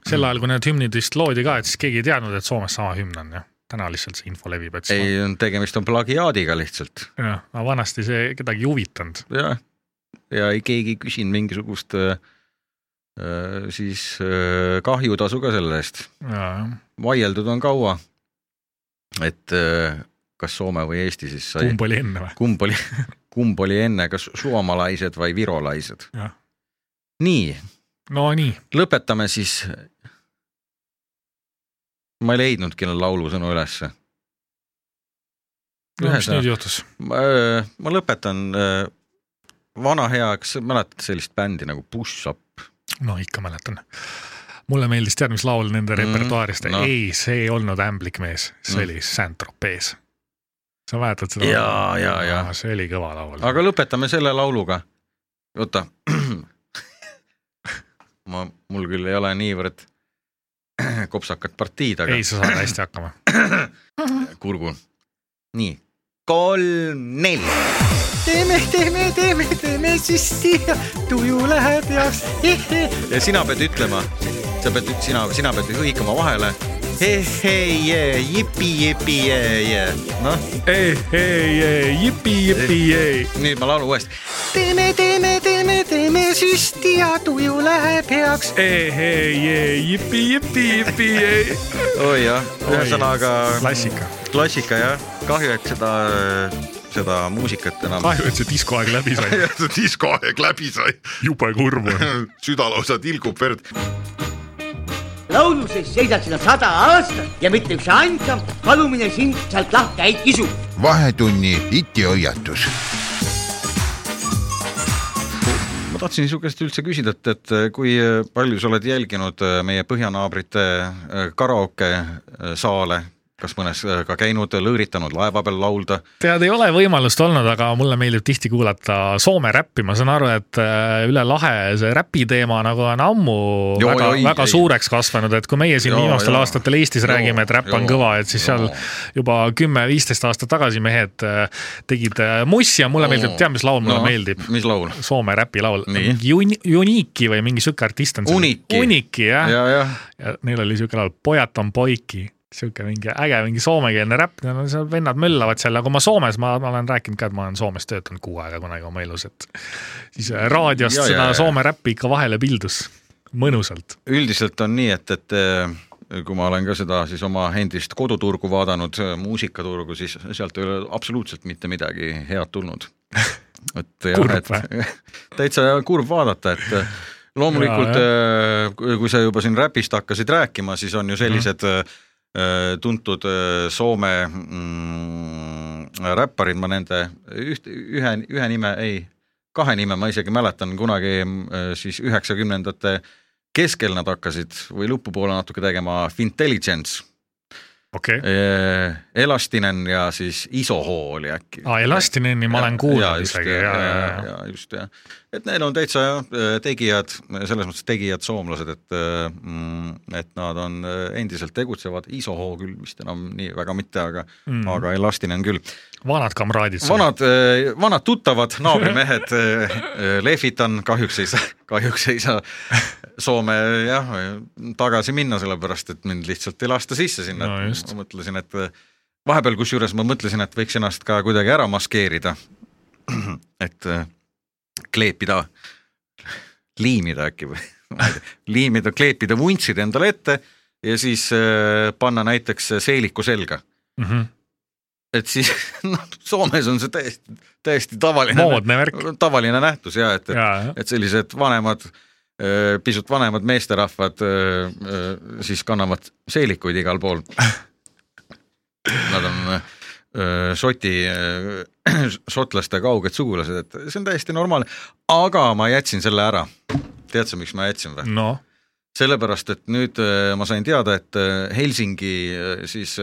sel ajal, kui need hümnid vist loodi ka, et siis keegi ei teadnud, et Soomes sama hümn on jah? Täna lihtsalt see info levib, et ei tegemist on plagiaadiga lihtsalt. jah, aga vanasti see kedagi ei huvitanud. jah, ja ei keegi ei küsinud mingisugust äh, Äh, siis äh, kahjutasu ka selle eest. vaieldud on kaua, et äh, kas Soome või Eesti siis sai. kumb oli enne või? kumb oli, kumb oli enne, kas suomalaised või virolaised? nii. no nii. lõpetame siis. Ma ei leidnudki laulusõnu ülesse. no mis nüüd juhtus? ma, ma lõpetan vana hea, kas mäletad sellist bändi nagu Push Up? no ikka mäletan. mulle meeldis, tead, mis laul nende mm, repertuaarist no., ei, see ei olnud Ämblik mees, see mm. oli Saint-Tropez. sa mäletad seda? ja, ja, ja. see oli kõva laul. aga lõpetame selle lauluga. oota ma, mul küll ei ole niivõrd kopsakat partiid, aga. ei, sa saad hästi hakkama kurgun. nii, kolm, neli teeme, teeme, teeme, teeme süsti ja tuju läheb heaks. ja sina pead ütlema, sa pead, sina, sina pead hõikama vahele. Hei-hei-jee, jipi-jipi-jee-jee, noh. Hei-hei-jee, jipi-jipi-jee. nüüd ma laulun uuesti. teeme, teeme, teeme, teeme süsti ja tuju läheb heaks. Hei-hei-jee, jipi-jipi-jipi-jee. oi jah, ühesõnaga. klassika. klassika jah, kahju, et seda seda muusikat enam. kahju, et see diskoaeg läbi sai see diskoaeg läbi sai. jube kurb on süda lausa tilgub verd. Lauluses seisad sina sada aastat ja mitte üks ainsam palumine sind sealt lahti ei kisu. vahetunni itihoiatus ma tahtsin su käest üldse küsida, et, et kui palju sa oled jälginud meie põhjanaabrite karaoke saale, kas mõnes äh, ka käinud, lõõritanud laeva peal laulda? tead, ei ole võimalust olnud, aga mulle meeldib tihti kuulata Soome räppi, ma saan aru, et äh, üle lahe see räpi teema nagu on ammu joo, väga, väga ei, suureks kasvanud, et kui meie siin joo, viimastel joo. aastatel Eestis joo, räägime, et räpp on kõva, et siis joo. seal juba kümme-viisteist aastat tagasi mehed äh, tegid mussi ja mulle meeldib, tead, mis laul mulle no, meeldib? mis laul? Soome räpilaul. Uni-, Uniiki või mingi sihuke artist on. Uniki. Uniki jah ja, ja. ja neil oli sihuke laul Pojat on poiki sihuke mingi äge, mingi soomekeelne räpp, no seal vennad möllavad seal, aga ma Soomes, ma, ma olen rääkinud ka, et ma olen Soomes töötanud kuu aega kunagi oma elus, et siis äh, raadiost ja, seda ja. Soome räppi ikka vahele pildus, mõnusalt. üldiselt on nii, et, et äh, kui ma olen ka seda siis oma endist koduturgu vaadanud, äh, muusikaturgu, siis sealt ei ole absoluutselt mitte midagi head tulnud. et jah, et täitsa kurb vaadata, et loomulikult kui sa juba siin räpist hakkasid rääkima, siis on ju sellised mm -hmm tuntud äh, Soome mm, räpparid, ma nende üht, ühe, ühe nime, ei, kahe nime ma isegi mäletan, kunagi äh, siis üheksakümnendate keskel nad hakkasid või lõpupoole natuke tegema Fintelligence okay.. Elastinen ja siis Isohoo oli äkki. aa, Elastineni ma olen kuulnud isegi, ja, ja, ja, ja, ja just jah, et need on täitsa jah, tegijad, selles mõttes tegijad soomlased, et mm, et nad on endiselt tegutsevad, Isohoo küll vist enam nii väga mitte, aga mm., aga Elastinen küll. vanad kamraadid. vanad, vanad tuttavad, naabrimehed lehvitan, kahjuks ei saa, kahjuks ei saa Soome jah, tagasi minna, sellepärast et mind lihtsalt ei lasta sisse sinna no,, ma mõtlesin, et vahepeal kusjuures ma mõtlesin, et võiks ennast ka kuidagi ära maskeerida. et äh, kleepida, liimida äkki või liimida, kleepida vuntsid endale ette ja siis äh, panna näiteks seeliku selga mm. -hmm. Et siis noh, Soomes on see täiesti, täiesti tavaline. tavaline nähtus ja et, et, et sellised vanemad, pisut vanemad meesterahvad siis kannavad seelikuid igal pool. Nad on Šoti, šotlaste kauged sugulased, et see on täiesti normaalne, aga ma jätsin selle ära. tead sa, miks ma jätsin või? noh, sellepärast, et nüüd ma sain teada, et Helsingi siis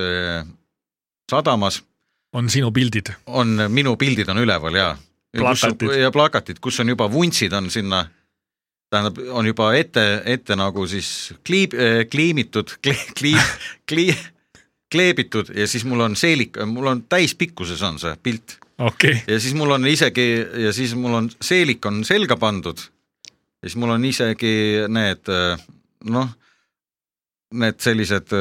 sadamas on sinu pildid. on, minu pildid on üleval ja. Plakatid. ja plakatid, kus on juba vuntsid on sinna, tähendab, on juba ette, ette nagu siis kliib, kliimitud, kliib, kliib, kleebitud ja siis mul on seelik, mul on täispikkuses on see pilt okei okay. ja siis mul on isegi ja siis mul on seelik on selga pandud. ja siis mul on isegi need noh, need sellised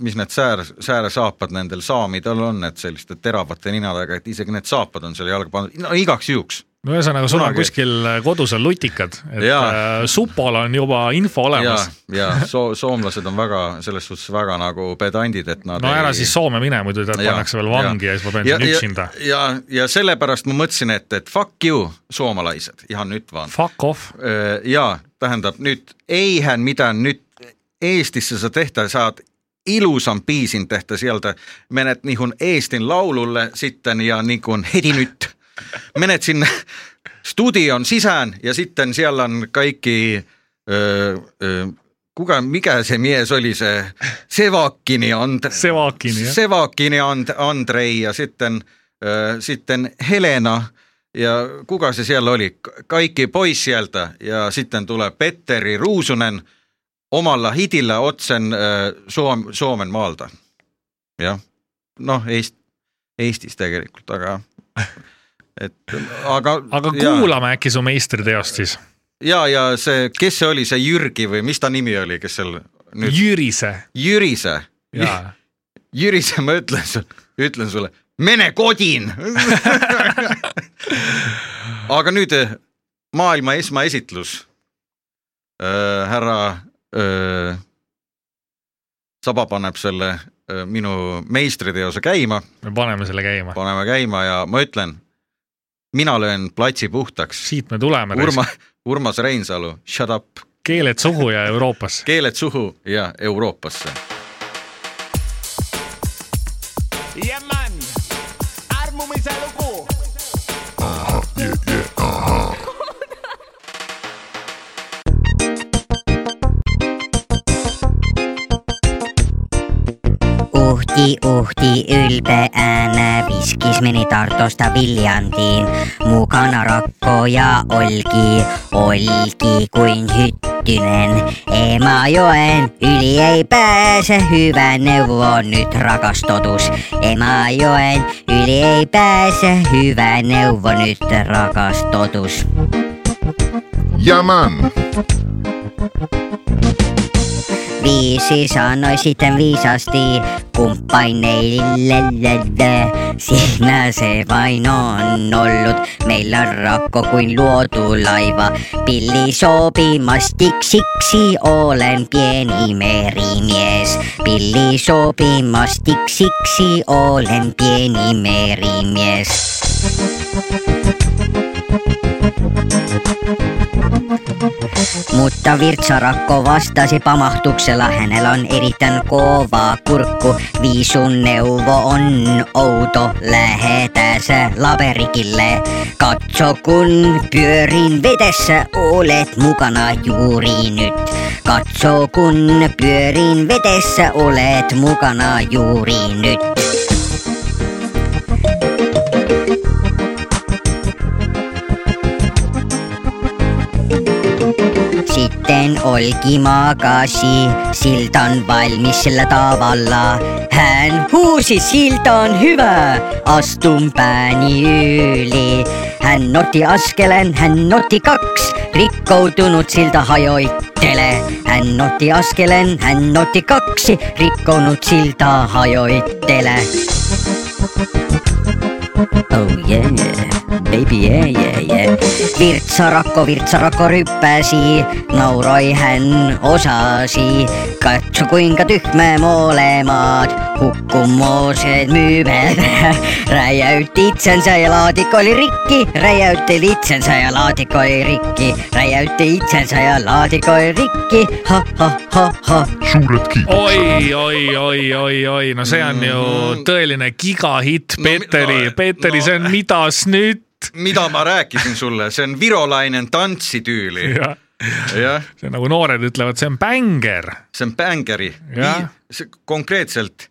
mis need säär, sääresaapad nendel saamidel on, et selliste teravate ninadega, et isegi need saapad on selle jalga pandud, no igaks juhuks. no ühesõnaga, sul on kuskil kodus on lutikad, et Jaa. äh, supol on juba info ja olemas., ja soo-, soomlased on väga, selles suhtes väga nagu pedandid, et nad no ära siis Soome mine, muidu tead pannakse veel vangi ja, ja siis ma pean ja, siin ja, üksinda. ja, ja sellepärast ma mõtlesin, et, et fuck you, suomalaised, ihan nyt vaan. Fuck off. ja tähendab nyt, eihän mitään nyt Eestissä sä tehtä, saat ilusan biisin tehtä sieltä, menet niin Eestin laululle sitten ja niin kuin heti nyt. Menet sinne studion sisään ja sitten siellä on kaikki, öö, öö, kuka, mikä se mies oli se, Sevakkini, Andre, Sevakini, jah. Sevakkini And, Andrei ja sitten, öö, sitten Helena. Ja kuka se siellä oli, kaikki pois sieltä ja sitten tulee Petteri Ruusunen omalla hitillä otsen öö, Soom, Suomen maalta. jah, noh Eest, Eestis tegelikult, aga et aga aga kuulame äkki su meistriteost siis. ja, ja see, kes see oli, see Jürgi või mis ta nimi oli, kes seal nüüd Jürise. Jürise, jaa. Jürise, ma ütlen sulle, ütlen sulle, mene kodin aga nüüd eh, maailma esmaesitlus äh,. härra äh, Saba paneb selle äh, minu meistriteose käima, me paneme selle käima. paneme käima ja ma ütlen, mina löön platsi puhtaks. siit me tuleme. Urma, Urmas Reinsalu, shut up, keeled suhu ja Euroopasse. keeled suhu ja Euroopasse uhti, uhti, ylpeänä viskis meni Tartosta Viljantiin. Mukana rakko ja olki, olki kuin hyttynen. Emajoen yli ei pääse, hyvä neuvo nyt rakas totus. Emajoen yli ei pääse, hyvä neuvo nyt rakas totus. ja man, Viisi sanoi sitten viisasti kumppaneille. Siinä se vain on ollut. Meillä on rakko kuin luotu laiva. Pilli sopimastiksi, olen pieni merimies. Pilli sopimastiksi, olen pieni merimies. Mutta Virtsarakko vastasi pamahtuksella, hänellä on erittäin kova kurkku. Viisun neuvo on outo, lähetä sä laberikille. Katso kun pyörin vedessä, olet mukana juuri nyt. Katso kun pyörin vedessä, olet mukana juuri nyt. Sitten Olki makasi, silta on valmis sillä tavalla. Hän huusi, silta on hyvä, astun pääni yli. Hän otti askelen, hän otti kaksi, rikkoutunut silta hajoittele. Hän otti askelen, hän otti kaksi, rikkonut silta hajoittele. Oh yeah, baby yeah yeah yeah. virtsarako, virtsarako rüppäsi, nauroi hän osasi. katso kuinka tyhmä molemmat, hukkumoosed myyvät. räjäytti itsensä ja laatikko oli rikki, räjäytti itsensä ja laatikko oli rikki, räjäytti itsensä ja laatikko oli rikki, ha ha ha ha. suured kiitused. oi, oi, oi, oi, oi, no see on ju tõeline gigahitt, Peeteri no,, Peeteri no,, see on Midas nüüd. mida ma rääkisin sulle, see on virolainen tantsitüüli jah ja., see nagu noored ütlevad, see on bänger. see on bängeri, konkreetselt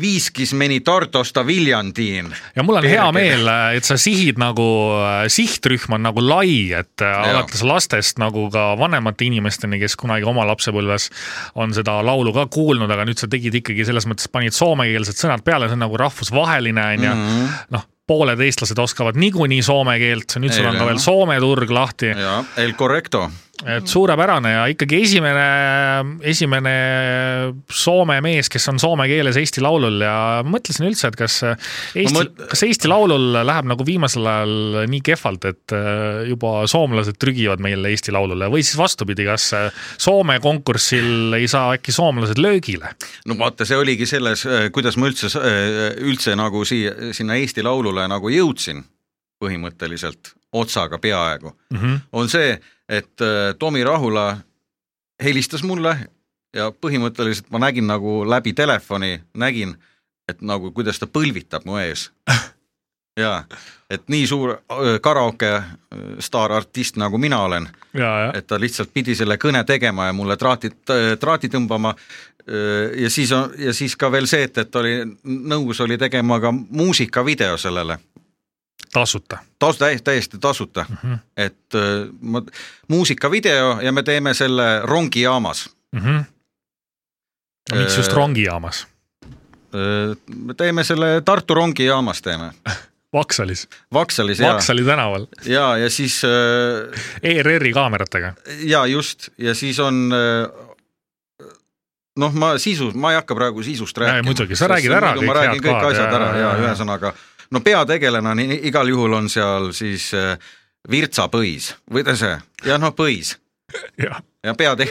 viiskis meni Tartosta Viljandiin. ja mul on Perkele. hea meel, et sa sihid nagu, sihtrühm on nagu lai, et ja. alates lastest nagu ka vanemate inimesteni, kes kunagi oma lapsepõlves on seda laulu ka kuulnud, aga nüüd sa tegid ikkagi selles mõttes, panid soomekeelsed sõnad peale, see on nagu rahvusvaheline on ju, mhm. noh pooled eestlased oskavad niikuinii soome keelt, nüüd sul on ka veel Soome turg lahti. el correcto et suurepärane ja ikkagi esimene, esimene Soome mees, kes on soome keeles Eesti Laulul ja mõtlesin üldse, et kas Eesti mõt..., kas Eesti Laulul läheb nagu viimasel ajal nii kehvalt, et äh, juba soomlased trügivad meile Eesti Laulule või siis vastupidi, kas äh, Soome konkursil ei saa äkki soomlased löögile? no vaata, see oligi selles, äh, kuidas ma üldse, üldse nagu siia, sinna Eesti Laulule nagu jõudsin põhimõtteliselt otsaga peaaegu mm, -hmm. on see, et äh, Tomi Rahula helistas mulle ja põhimõtteliselt ma nägin nagu läbi telefoni, nägin, et nagu kuidas ta põlvitab mu ees. jaa, et nii suur äh, karaoke äh, staarartist nagu mina olen, et ta lihtsalt pidi selle kõne tegema ja mulle traatid, traati tõmbama ja siis on, ja siis ka veel see, et, et oli nõus oli tegema ka muusikavideo sellele tasuta? tasu-, täiesti, tasuta mm, -hmm. et äh, ma, muusikavideo ja me teeme selle rongijaamas mm. -hmm. no miks just rongijaamas? Äh, me teeme selle Tartu rongijaamas teeme Vaksalis. Vaksalis, jaa. Vaksali tänaval. ja, ja siis äh,. ERR-i kaameratega. ja just, ja siis on äh, noh, ma sisu, ma ei hakka praegu sisust rääkima. muidugi, sa räägid ära kõik head kõik kaad. asjad ära ja, ja ühesõnaga no peategelane igal juhul on seal siis äh, Virtsapõis või ta see, jah noh, Põis ja, ja peate-,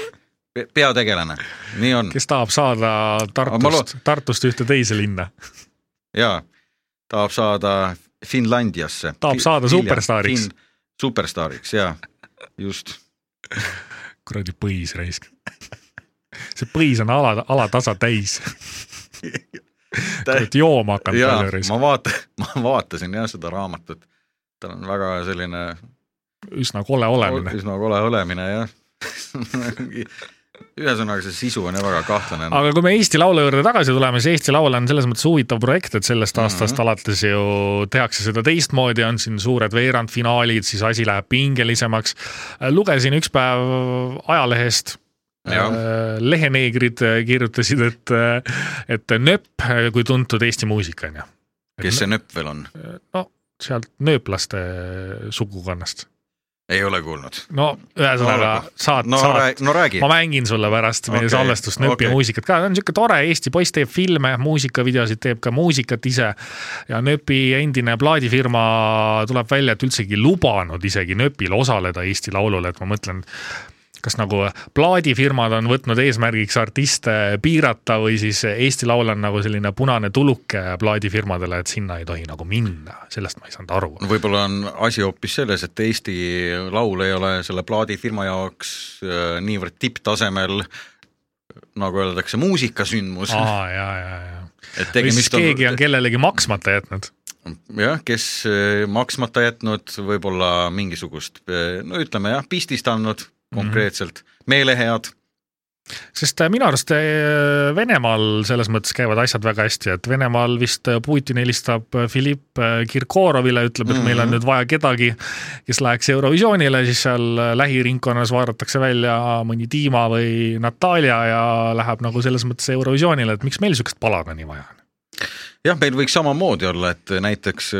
peategelane, nii on. kes tahab saada Tartust, Tartust ühte teise linna. jaa, tahab saada Finlandiasse. tahab saada superstaariks. superstaariks, jaa, just. kuradi põis raisk. see põis on ala, alatasa täis oled jooma hakanud risk. ma vaata-, ma vaatasin jah seda raamatut, tal on väga selline üsna kole olemine. üsna kole olemine jah ühesõnaga, see sisu on jah väga kahtlane. aga kui me Eesti Laulu juurde tagasi tuleme, siis Eesti Laul on selles mõttes huvitav projekt, et sellest aastast mm -hmm. alates ju tehakse seda teistmoodi, on siin suured veerandfinaalid, siis asi läheb pingelisemaks. lugesin üks päev ajalehest leheneegrid äh, kirjutasid, et, äh, et nööp kui tuntud Eesti muusik on ju. kes see nööp veel on? no sealt nööplaste sugukonnast. ei ole kuulnud. no ühesõnaga no, saad no, saad, no, ma mängin sulle pärast meie okay, salvestust nööpi okay. muusikat ka, ta on siuke tore Eesti poiss, teeb filme, muusikavideosid, teeb ka muusikat ise. ja nööpi endine plaadifirma tuleb välja, et üldsegi lubanud isegi nööpil osaleda Eesti Laulul, et ma mõtlen kas nagu plaadifirmad on võtnud eesmärgiks artiste piirata või siis Eesti Laul on nagu selline punane tuluke plaadifirmadele, et sinna ei tohi nagu minna, sellest ma ei saanud aru. no võib-olla on asi hoopis selles, et Eesti Laul ei ole selle plaadifirma jaoks äh, niivõrd tipptasemel, nagu öeldakse, muusikasündmus. aa, ja, ja, ja. või siis keegi on kellelegi maksmata jätnud jah, kes äh, maksmata jätnud, võib-olla mingisugust, äh, no ütleme jah, pistist andnud konkreetselt mm, -hmm. meelehead sest äh, minu arust äh, Venemaal selles mõttes käivad asjad väga hästi, et Venemaal vist äh, Putin helistab Filipp Kirkorovile, ütleb, et mm -hmm. meil on mhm. nüüd vaja kedagi, kes läheks Eurovisioonile, siis seal lähiringkonnas vaadatakse välja mõni Dima või Natalja ja läheb nagu selles mõttes Eurovisioonile, et miks meil niisugust paladani vaja on? jah, meil võiks samamoodi olla, et näiteks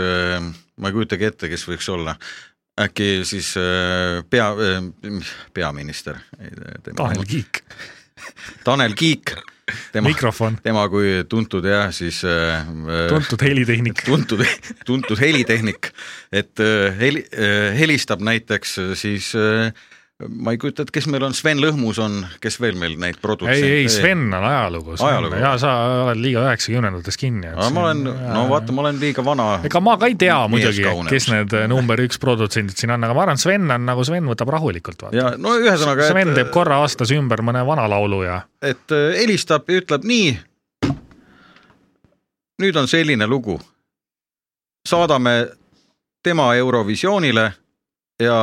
ma ei kujutagi ette, kes võiks olla äkki siis äh, pea, äh, peaminister. Tanel Kiik Tanel Kiik tema, mikrofon, tema kui tuntud jah, siis äh, tuntud helitehnik. tuntud, tuntud helitehnik, et äh, heli, äh, helistab näiteks siis äh, ma ei kujuta ette, kes meil on, Sven Lõhmus on, kes veel meil neid produtsente ei, ei Sven on ajalugu, Ajalugu. ja sa oled liiga üheksakümnendates kinni. ma olen, no vaata, ma olen liiga vana. ega ma ka ei tea muidugi, kes need number üks produtsendid siin on, aga ma arvan, Sven on nagu Sven võtab rahulikult. ja no ühesõnaga. Sven et, teeb korra aastas ümber mõne vana laulu ja. et äh, helistab ja ütleb nii. nüüd on selline lugu. saadame tema Eurovisioonile ja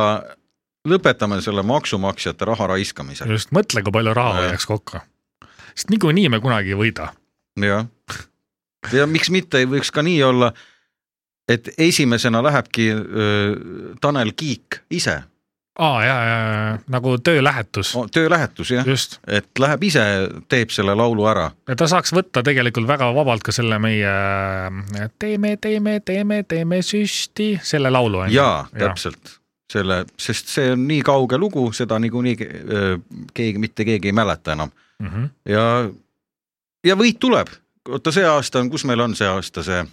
lõpetame selle maksumaksjate raha raiskamise. just, mõtle, kui palju raha hoiaks kokku. sest niikuinii me kunagi ei võida. jah, ja miks mitte ei võiks ka nii olla, et esimesena lähebki öö, Tanel Kiik ise. aa ja, ja, ja nagu töölähetus oh,. töölähetus jah, et läheb ise, teeb selle laulu ära. ta saaks võtta tegelikult väga vabalt ka selle meie teeme, teeme, teeme, teeme süsti, selle laulu. jaa, täpselt selle, sest see on nii kauge lugu, seda niikuinii keegi, mitte keegi ei mäleta enam mm. -hmm. ja, ja võit tuleb. oota, see aasta on, kus meil on see aasta see,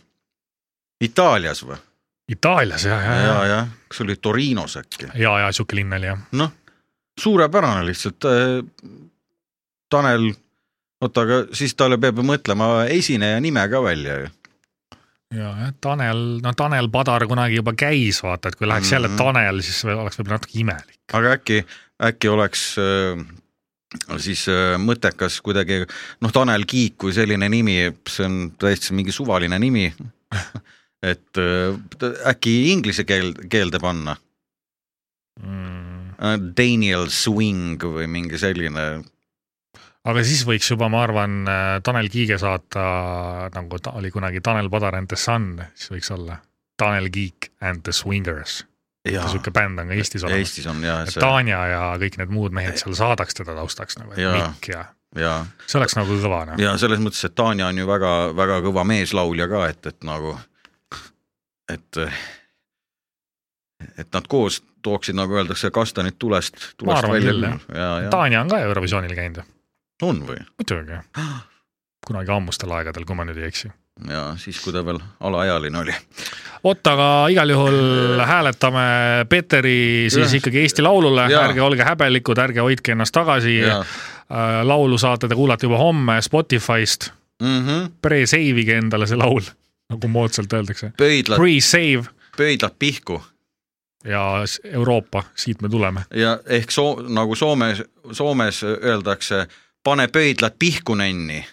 Itaalias või? Itaalias ja, ja, ja, ja kas oli Torinos äkki? ja, ja sihuke linn oli jah. noh, suurepärane lihtsalt äh,. Tanel, oota, aga siis talle peab ju mõtlema esineja nime ka välja ju ja, jah, Tanel, no Tanel Padar kunagi juba käis, vaata, et kui läheks mm -hmm. jälle mhm. Tanel, siis oleks võib-olla natuke imelik. aga äkki, äkki oleks äh, siis äh, mõttekas kuidagi, noh, Tanel Kiik kui selline nimi, see on täiesti mingi suvaline nimi et äh, äkki inglise keel, keelde panna mm.. Daniel Swing või mingi selline aga siis võiks juba, ma arvan, äh, Tanel Kiige saata, nagu ta oli kunagi Tanel Padar and the Sun, siis võiks olla Tanel Kiik and the Swingers. niisugune bänd on ka Eestis olemas. Eestis on jah. See... Tanja ja kõik need muud mehed seal saadaks teda taustaks nagu, et Mikk ja, ja see oleks nagu kõva noh. ja selles mõttes, et Tanja on ju väga-väga kõva meeslaulja ka, et, et nagu, et et nad koos tooksid, nagu öeldakse, kastanid tulest, tulest välja. Tanja on ka Eurovisioonil käinud ju on või? muidugi, kunagi ammustel aegadel, kui ma nüüd ei eksi. ja siis, kui ta veel alaealine oli. vot, aga igal juhul hääletame Peteri siis ja. ikkagi Eesti Laulule, ärge olge häbelikud, ärge hoidke ennast tagasi. Äh, laulu saate te kuulata juba homme Spotify'st mm. -hmm. Pre-save ige endale see laul, nagu moodsalt öeldakse. Pre-save. pöidlad pihku ja Euroopa, siit me tuleme. ja ehk soo-, nagu Soomes, Soomes öeldakse pane pöidlad pihku nenni